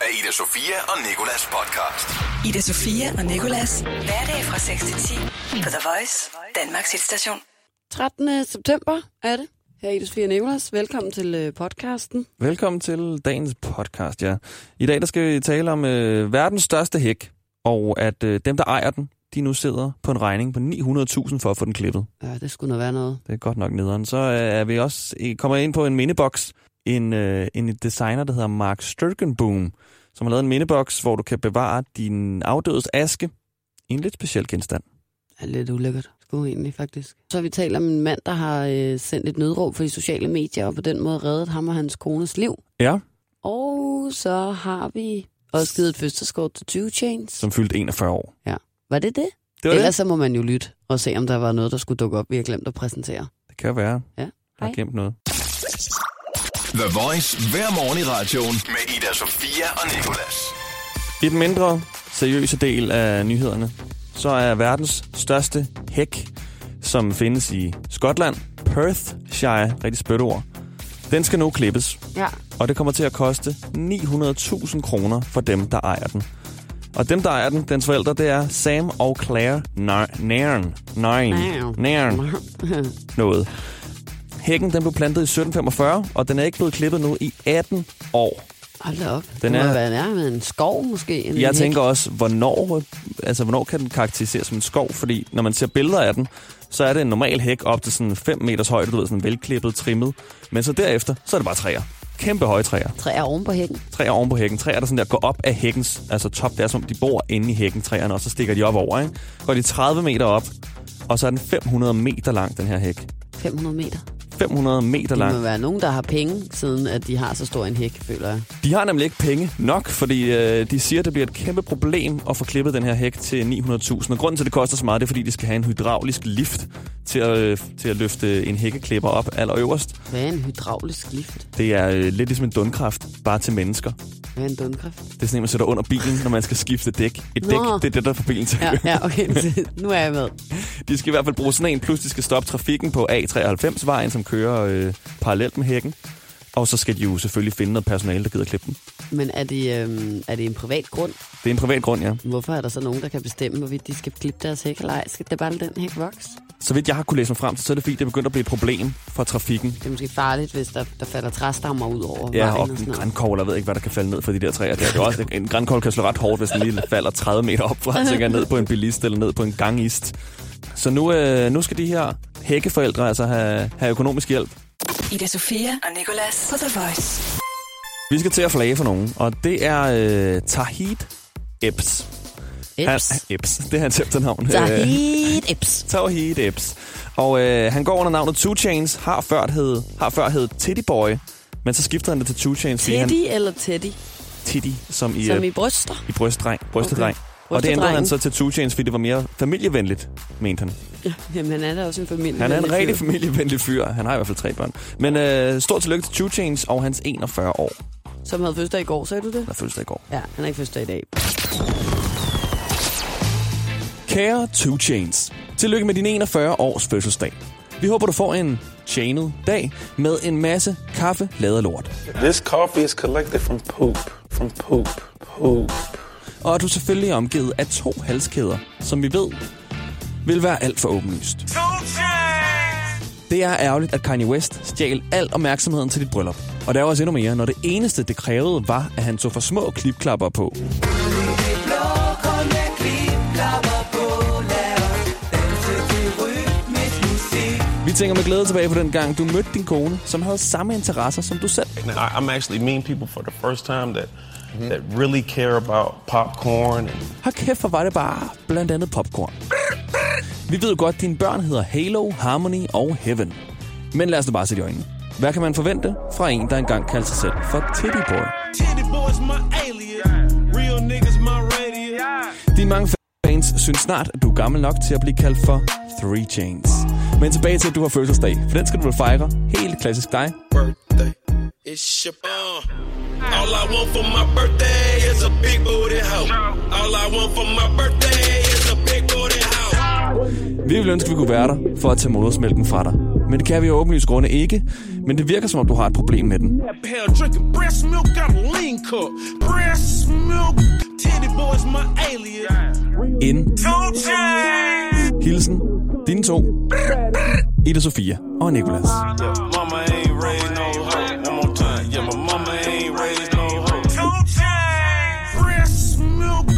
af Ida Sofia og Nikolas podcast. Ida Sofia og Nikolas. Hverdag fra 6 til 10 på The Voice, Danmarks hitstation. 13. september er det. Her er Ida Sofia Nicolas. Velkommen til øh, podcasten. Velkommen til dagens podcast, ja. I dag der skal vi tale om øh, verdens største hæk, og at øh, dem, der ejer den, de nu sidder på en regning på 900.000 for at få den klippet. Ja, det skulle nok være noget. Det er godt nok nederen. Så øh, er vi også øh, kommer ind på en mindeboks. En, øh, en designer, der hedder Mark Sturkenboom, som har lavet en mindeboks, hvor du kan bevare din afdødes aske i en lidt speciel genstand. er lidt ulækkert, sgu egentlig faktisk. Så har vi talt om en mand, der har øh, sendt et nødråb for de sociale medier, og på den måde reddet ham og hans kones liv. Ja, Og så har vi også givet et fødselskort til 20 Chains. som fyldte 41 år. Var det det? Det var Ellers det. så må man jo lytte og se, om der var noget, der skulle dukke op, vi har glemt at præsentere. Det kan være. Ja. Jeg har Hej. glemt noget. The Voice hver morgen i radioen med Ida Sofia og Nikolas. I den mindre seriøse del af nyhederne, så er verdens største hæk, som findes i Skotland, Perthshire, rigtig spødt ord, den skal nu klippes, Ja. og det kommer til at koste 900.000 kroner for dem, der ejer den. Og dem, der ejer den, dens forældre, det er Sam og Claire Nairn. Nairn. Nairn. Noget. Hækken den blev plantet i 1745, og den er ikke blevet klippet nu i 18 år. Hold da op. Den er- være nærmere en skov måske. En Jeg hæk. tænker også, hvornår, altså, hvornår kan den karakteriseres som en skov? Fordi når man ser billeder af den, så er det en normal hæk op til sådan 5 meters højde, du ved, sådan velklippet, trimmet. Men så derefter, så er det bare træer. Kæmpe høje træer. Træer oven på hækken. Træer oven på hækken. Træer, der sådan der går op af hækkens, altså top. Det er som, om de bor inde i hækken, træerne, og så stikker de op over, ikke? Går de 30 meter op, og så er den 500 meter lang, den her hæk. 500 meter. 500 meter Det lang. må være nogen, der har penge, siden at de har så stor en hæk, føler jeg. De har nemlig ikke penge nok, fordi øh, de siger, at det bliver et kæmpe problem at få klippet den her hæk til 900.000. Og grunden til, at det koster så meget, det er, fordi de skal have en hydraulisk lift til at, øh, til at løfte en hækkeklipper op allerøverst. Hvad er en hydraulisk lift? Det er øh, lidt ligesom en dundkraft, bare til mennesker. Hvad er en dundkræft? Det er sådan en, man sætter under bilen, når man skal skifte dæk. Et Nå. dæk, det er det, der får bilen til Ja, ja, okay. nu er jeg med. De skal i hvert fald bruge sådan en, plus de skal stoppe trafikken på A93-vejen, som kører øh, parallelt med hækken. Og så skal de jo selvfølgelig finde noget personale, der gider klippe den. Men er det, øhm, er det en privat grund? Det er en privat grund, ja. Hvorfor er der så nogen, der kan bestemme, hvorvidt de skal klippe deres hæk eller ej? Skal det bare den hæk vokse? Så vidt jeg har kunne læse mig frem til, så er det fordi, det er begyndt at blive et problem for trafikken. Det er måske farligt, hvis der, der falder træstammer ud over Ja, vejen og og en grænkogl, jeg ved ikke, hvad der kan falde ned fra de der træer. Det er jo også, en grænkogl kan slå ret hårdt, hvis den lige falder 30 meter op fra, tænker ned på en bilist eller ned på en gangist. Så nu, øh, nu skal de her hækkeforældre altså have, have økonomisk hjælp. Ida Sofia og Nikolas på The Voice. Vi skal til at flage for nogen, og det er øh, Tahid Han, Eps. Ebbs, det er hans efternavn. Øh, Zahid Eps. Tawhid Ebbs. Og øh, han går under navnet Two Chains, har før hed, har før hed Titty Boy, men så skifter han det til Two Chains, fordi han Teddy eller Teddy? Titty, som i, Som øh, i bryster? i brystdreng, brystedreng. Okay. Og det ændrede han så til Two Chains, fordi det var mere familievenligt, mente han. Ja, jamen, han er da også en familie. Han er en rigtig familievenlig fyr. Han har i hvert fald tre børn. Men øh, stort tillykke til Two Chains og hans 41 år. Som havde fødselsdag i går, sagde du det? Han har fødselsdag i går. Ja, han har ikke fødselsdag i dag. Kære Two Chains, tillykke med din 41 års fødselsdag. Vi håber, du får en chainet dag med en masse kaffe, lavet lort. This coffee is collected from poop. From poop. Poop. Og at du selvfølgelig er omgivet af to halskæder, som vi ved vil være alt for åbenlyst. Det er ærgerligt, at Kanye West stjal al opmærksomheden til dit bryllup. Og der er også endnu mere, når det eneste, det krævede, var, at han tog for små klipklapper på. Vi tænker med glæde tilbage på den gang, du mødte din kone, som havde samme interesser som du selv. Now, I- I'm actually meeting people for the first time that that really care about popcorn and Hold kæft, hvor var det bare blandt andet popcorn. Vi ved godt, at dine børn hedder Halo, Harmony og Heaven. Men lad os da bare se i øjnene. Hvad kan man forvente fra en, der engang kaldte sig selv for Titty Boy? Titty boys my alias. Real niggas my radius. Dine mange fans synes snart, at du er gammel nok til at blive kaldt for Three Chains. Men tilbage til, at du har fødselsdag, for den skal du vel fejre. Helt klassisk dig. Birthday. It's your uh. All I want for my birthday is a big booty hoe. All I want for my birthday is a big booty hoe. Vi ville ønske, at vi kunne være der for at tage modersmælken fra dig. Men det kan vi jo åbenlyst grunde ikke. Men det virker som om, du har et problem med den. Breast hilsen, dine to, Ida Sofia og Nikolas. Yeah, mama ain't raised no hoe. One more time. Yeah, my mama ain't raised no hoe. Breast milk.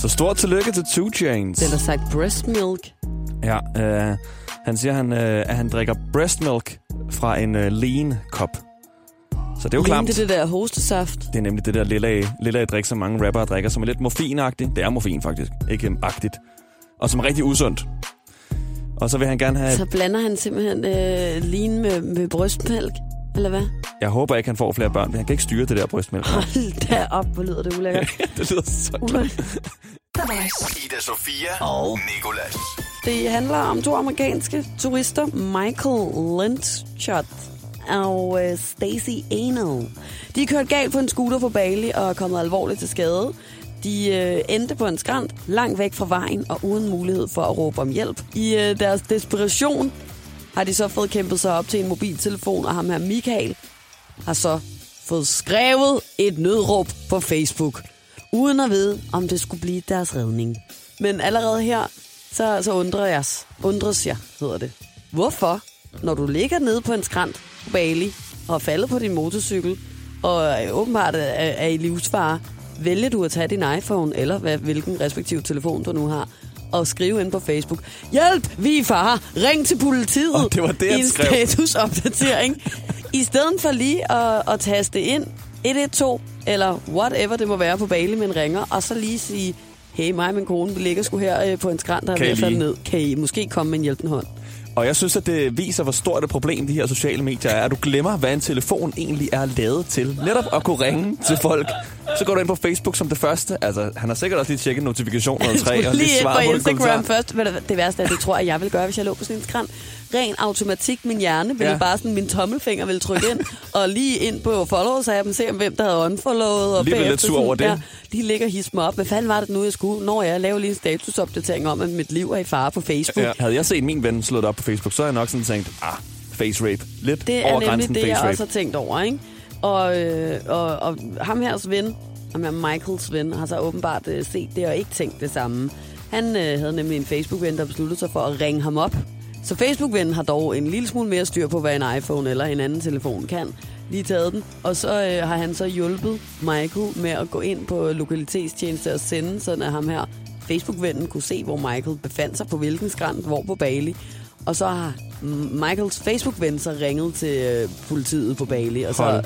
Så stort tillykke til Two Chains. Det er sagt breast milk. Ja, øh, han siger, han, øh, at han drikker breast milk fra en øh, lean kop. Så det er jo klamt. Det er det der hostesaft. Det er nemlig det der lille, lille drik, som mange rappere drikker, som er lidt morfinagtigt. Det er morfin faktisk, ikke agtigt. Og som er rigtig usundt. Og så vil han gerne have... Så blander han simpelthen øh, lin med, med brystmælk. Eller hvad? Jeg håber ikke, han får flere børn, men han kan ikke styre det der brystmælk. Hold da op, hvor lyder det ulækkert. det lyder så Ulækkert. Ida Sofia og Nikolas. Det handler om to amerikanske turister, Michael Lynchot og øh, Stacy Anal. De er kørt galt på en scooter på Bali og er kommet alvorligt til skade. De øh, endte på en skrant langt væk fra vejen og uden mulighed for at råbe om hjælp. I øh, deres desperation har de så fået kæmpet sig op til en mobiltelefon, og ham her Michael har så fået skrevet et nødråb på Facebook, uden at vide, om det skulle blive deres redning. Men allerede her, så, så undrer jeg, undres jeg, hedder det. Hvorfor, når du ligger nede på en skrant Bali, og er faldet på din motorcykel, og er åbenbart er, er i livsfare, vælger du at tage din iPhone, eller hvad, hvilken respektiv telefon du nu har, og skrive ind på Facebook, hjælp, vi er i fare, ring til politiet Åh, det var det, i en statusopdatering. I stedet for lige at, at taste ind 112, eller whatever det må være på Bali, men ringer, og så lige sige, hey, mig og min kone, vi ligger sgu her øh, på en skrant, der er ved at falde lige?" ned. Kan I måske komme med en hjælpende hånd? Og jeg synes, at det viser, hvor stort et problem de her sociale medier er. At du glemmer, hvad en telefon egentlig er lavet til. Netop at kunne ringe til folk. Så går du ind på Facebook som det første. Altså, han har sikkert også lige tjekket notifikationer tre, og lige lige svaret på Instagram først. Du Det værste er, det tror jeg, jeg vil gøre, hvis jeg lå på sådan en. Ren automatik, min hjerne ville Ja. bare sådan, min tommelfinger ville trykke ind, og lige ind på followers-appen, se om hvem der havde unfollowet. Og Lige blive lidt bagefter sur over sådan, det. Ja, lige ligger og hisse mig op. Hvad fanden var det nu, jeg skulle? Når jeg laver lige en statusopdatering om, at mit liv er i fare på Facebook. Ja. Havde jeg set min ven slået op på Facebook, så havde jeg nok sådan tænkt, ah, face rape. Lidt Det over er nemlig grænsen det, face jeg rape. også har tænkt over, ikke? Og, øh, og, og ham hers ven, ham her Michaels ven, har så åbenbart øh, set det og ikke tænkt det samme. Han øh, havde nemlig en Facebook-ven, der besluttede sig for at ringe ham op. Så Facebook-vennen har dog en lille smule mere styr på, hvad en iPhone eller en anden telefon kan. Lige taget den. Og så øh, har han så hjulpet Michael med at gå ind på lokalitetstjeneste og sende, sådan at ham her Facebook-vennen kunne se, hvor Michael befandt sig på hvilken skrant, hvor på Bali. Og så har Michaels Facebook-ven så ringet til øh, politiet på Bali, og så Hold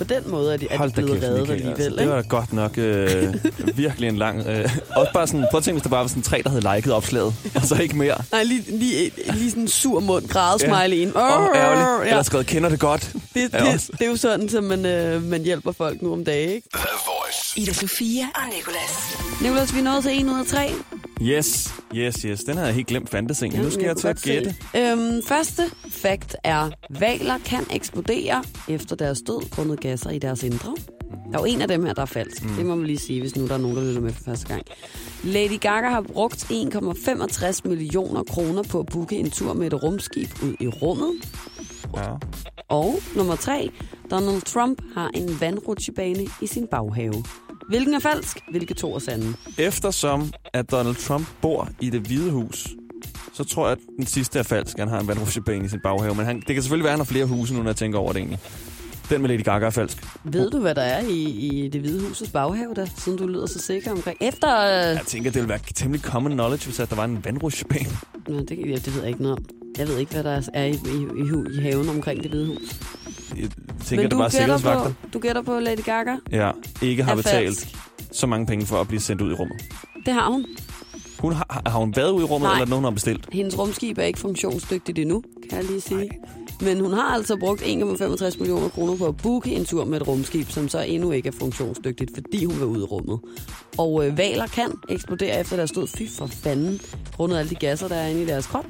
på den måde er de, er de Hold blevet kæft, reddet Michael, alligevel. altså. Det var godt nok øh, virkelig en lang... Øh, også bare sådan, prøv at tænke, hvis der bare var sådan tre, der havde liket opslaget, og så ikke mere. Nej, lige, lige, lige sådan en sur mund, grædesmiley ja. ind. Åh, oh, ærgerligt. Ja. Eller skrevet, kender det godt. Det, det, også. det, er jo sådan, at man, øh, man hjælper folk nu om dagen, ikke? Ida Sofia og Nicolas. Nicolas, vi er nået til 1 ud af 3. Yes, yes, yes. Den havde jeg helt glemt fandtes egentlig. Nu skal jeg til at gætte. Øhm, første fact er, valer kan eksplodere efter deres død grundet gasser i deres indre. Der er jo en af dem her, der er falsk. Mm. Det må man lige sige, hvis nu der er nogen, der lytter med for første gang. Lady Gaga har brugt 1,65 millioner kroner på at booke en tur med et rumskib ud i rummet. Ja. Og nummer tre, Donald Trump har en vandrutsjebane i sin baghave. Hvilken er falsk? Hvilke to er sande? Eftersom at Donald Trump bor i det hvide hus, så tror jeg, at den sidste er falsk. Han har en vandrutsjebane i sin baghave. Men han, det kan selvfølgelig være, at han har flere huse, nu når jeg tænker over det egentlig. Den med Lady Gaga er falsk. Ved du, hvad der er i, i det hvide husets baghave, der, siden du lyder så sikker omkring? Efter... Øh, Jeg tænker, det ville være temmelig common knowledge, hvis at der var en vandrutsjebane. Nå, det, ja, det ved jeg ikke noget om. Jeg ved ikke, hvad der er i, i, i, haven omkring det hvide hus. Jeg tænker, det du var bare sikkerhedsvagter. på, du gætter på Lady Gaga? Ja, ikke har betalt falsk. så mange penge for at blive sendt ud i rummet. Det har hun. Hun har, har hun været ude i rummet, Nej. eller er det nogen, hun har bestilt? Hendes rumskib er ikke funktionsdygtigt endnu, kan jeg lige sige. Men hun har altså brugt 1,65 millioner kroner på at booke en tur med et rumskib, som så endnu ikke er funktionsdygtigt, fordi hun vil ud i rummet. Og øh, valer kan eksplodere efter deres død. Fy for fanden, grundet alle de gasser, der er inde i deres krop.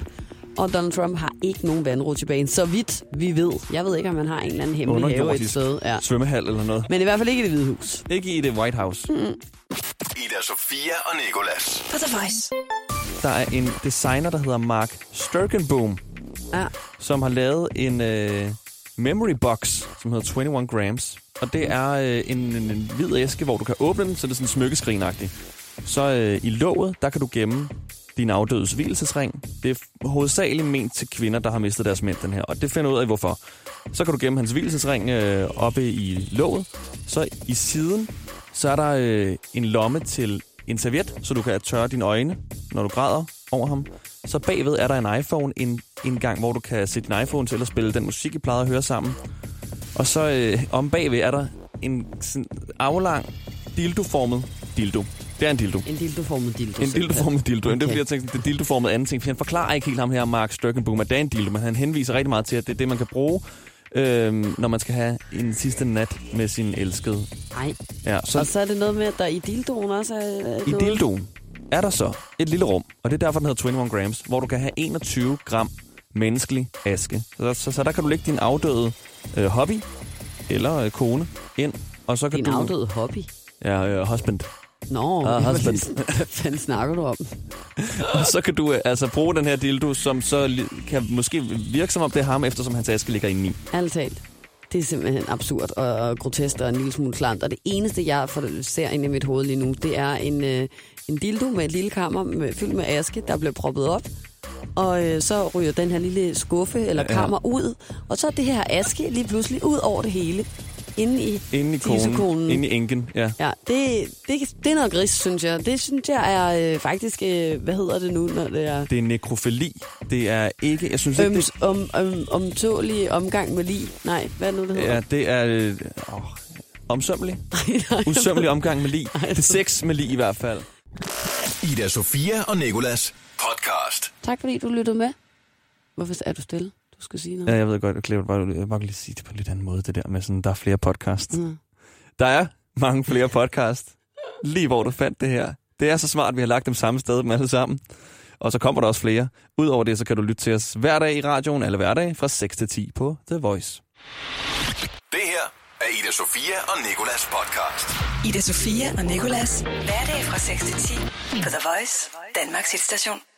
Og Donald Trump har ikke nogen vandrutsjebane, så vidt vi ved. Jeg ved ikke, om han har en eller anden hemmelig have et sted. Ja. svømmehal eller noget. Men i hvert fald ikke i det hvide hus. Ikke i det White House. Mm. Ida Sofia og Nikolas. På The Voice. Der er en designer, der hedder Mark Sturkenboom, Ja. som har lavet en øh, memory box, som hedder 21 grams. Og det er øh, en, en, en hvid æske, hvor du kan åbne den, så det er sådan smykkeskrinagtigt. Så øh, i låget, der kan du gemme din afdødes hvilesesring. Det er hovedsageligt ment til kvinder, der har mistet deres mænd, den her. Og det finder ud af, hvorfor. Så kan du gemme hans hvilesesring øh, oppe i låget. Så i siden, så er der øh, en lomme til en serviet, så du kan tørre dine øjne, når du græder over ham. Så bagved er der en iPhone, en, en gang, hvor du kan sætte din iPhone til at spille den musik, I plejede at høre sammen. Og så øh, om bagved er der en sådan aflang dildo-formet dildo. Det er en dildo. En dildoformet dildo. En dildoformet dildo. Okay. Det er fordi, jeg tænkte, det er dildoformet anden ting. For han forklarer ikke helt ham her, Mark Sturkenboom, at det er en dildo, men han henviser rigtig meget til, at det er det, man kan bruge, øhm, når man skal have en sidste nat med sin elskede. Nej. Ja, Og så så er det noget med, at der i dildoen også er i noget. dildoen er der så et lille rum, og det er derfor, den hedder 21 grams, hvor du kan have 21 gram menneskelig aske. Så, så, så der kan du lægge din afdøde øh, hobby eller øh, kone ind, og så kan Din du... afdøde hobby. Ja, øh, husband. Nå, Ah, hvad husband. hvad fanden snakker du om? Og så kan du øh, altså bruge den her dildo, som så kan måske virke som om det er ham, eftersom hans aske ligger inde i. Ærligt talt. Det er simpelthen absurd og, og grotesk og en lille smule klamt. Og det eneste, jeg får- ser ind i mit hoved lige nu, det er en, øh, en dildo med et lille kammer med, fyldt med aske, der bliver proppet op. Og øh, så ryger den her lille skuffe eller Ja. kammer ud. Og så er det her aske lige pludselig ud over det hele. Inde i Inde i konen, tissekonen. inde i enken, ja. Ja, det, det, det er noget gris, synes jeg. Det synes jeg er øh, faktisk, øh, hvad hedder det nu, når det er Det er nekrofili. Det er ikke, jeg synes ikke, øms, det, om, om, omtålig omgang med lige. Nej, hvad er nu, det hedder? ja, det er øh, åh, omsømmelig. Nej, Usømmelig omgang med lig. Ej, Det er sex med lig i hvert fald. Ida Sofia og Nikolas podcast. Tak fordi du lyttede med. Hvorfor er du stille? Du skal sige noget. Ja, jeg ved godt, Clever, bare, jeg bare lige sige det på en lidt anden måde, det der med sådan, der er flere podcast. Mm. Der er mange flere podcast, lige hvor du fandt det her. Det er så smart, at vi har lagt dem samme sted dem alle sammen. Og så kommer der også flere. Udover det, så kan du lytte til os hver dag i radioen, eller hverdag fra 6 til 10 på The Voice. Det her er Ida Sofia og Nikolas podcast. Ida Sofia og Nikolas. Hverdag fra 6 til 10 på The Voice, Danmarks hitstation.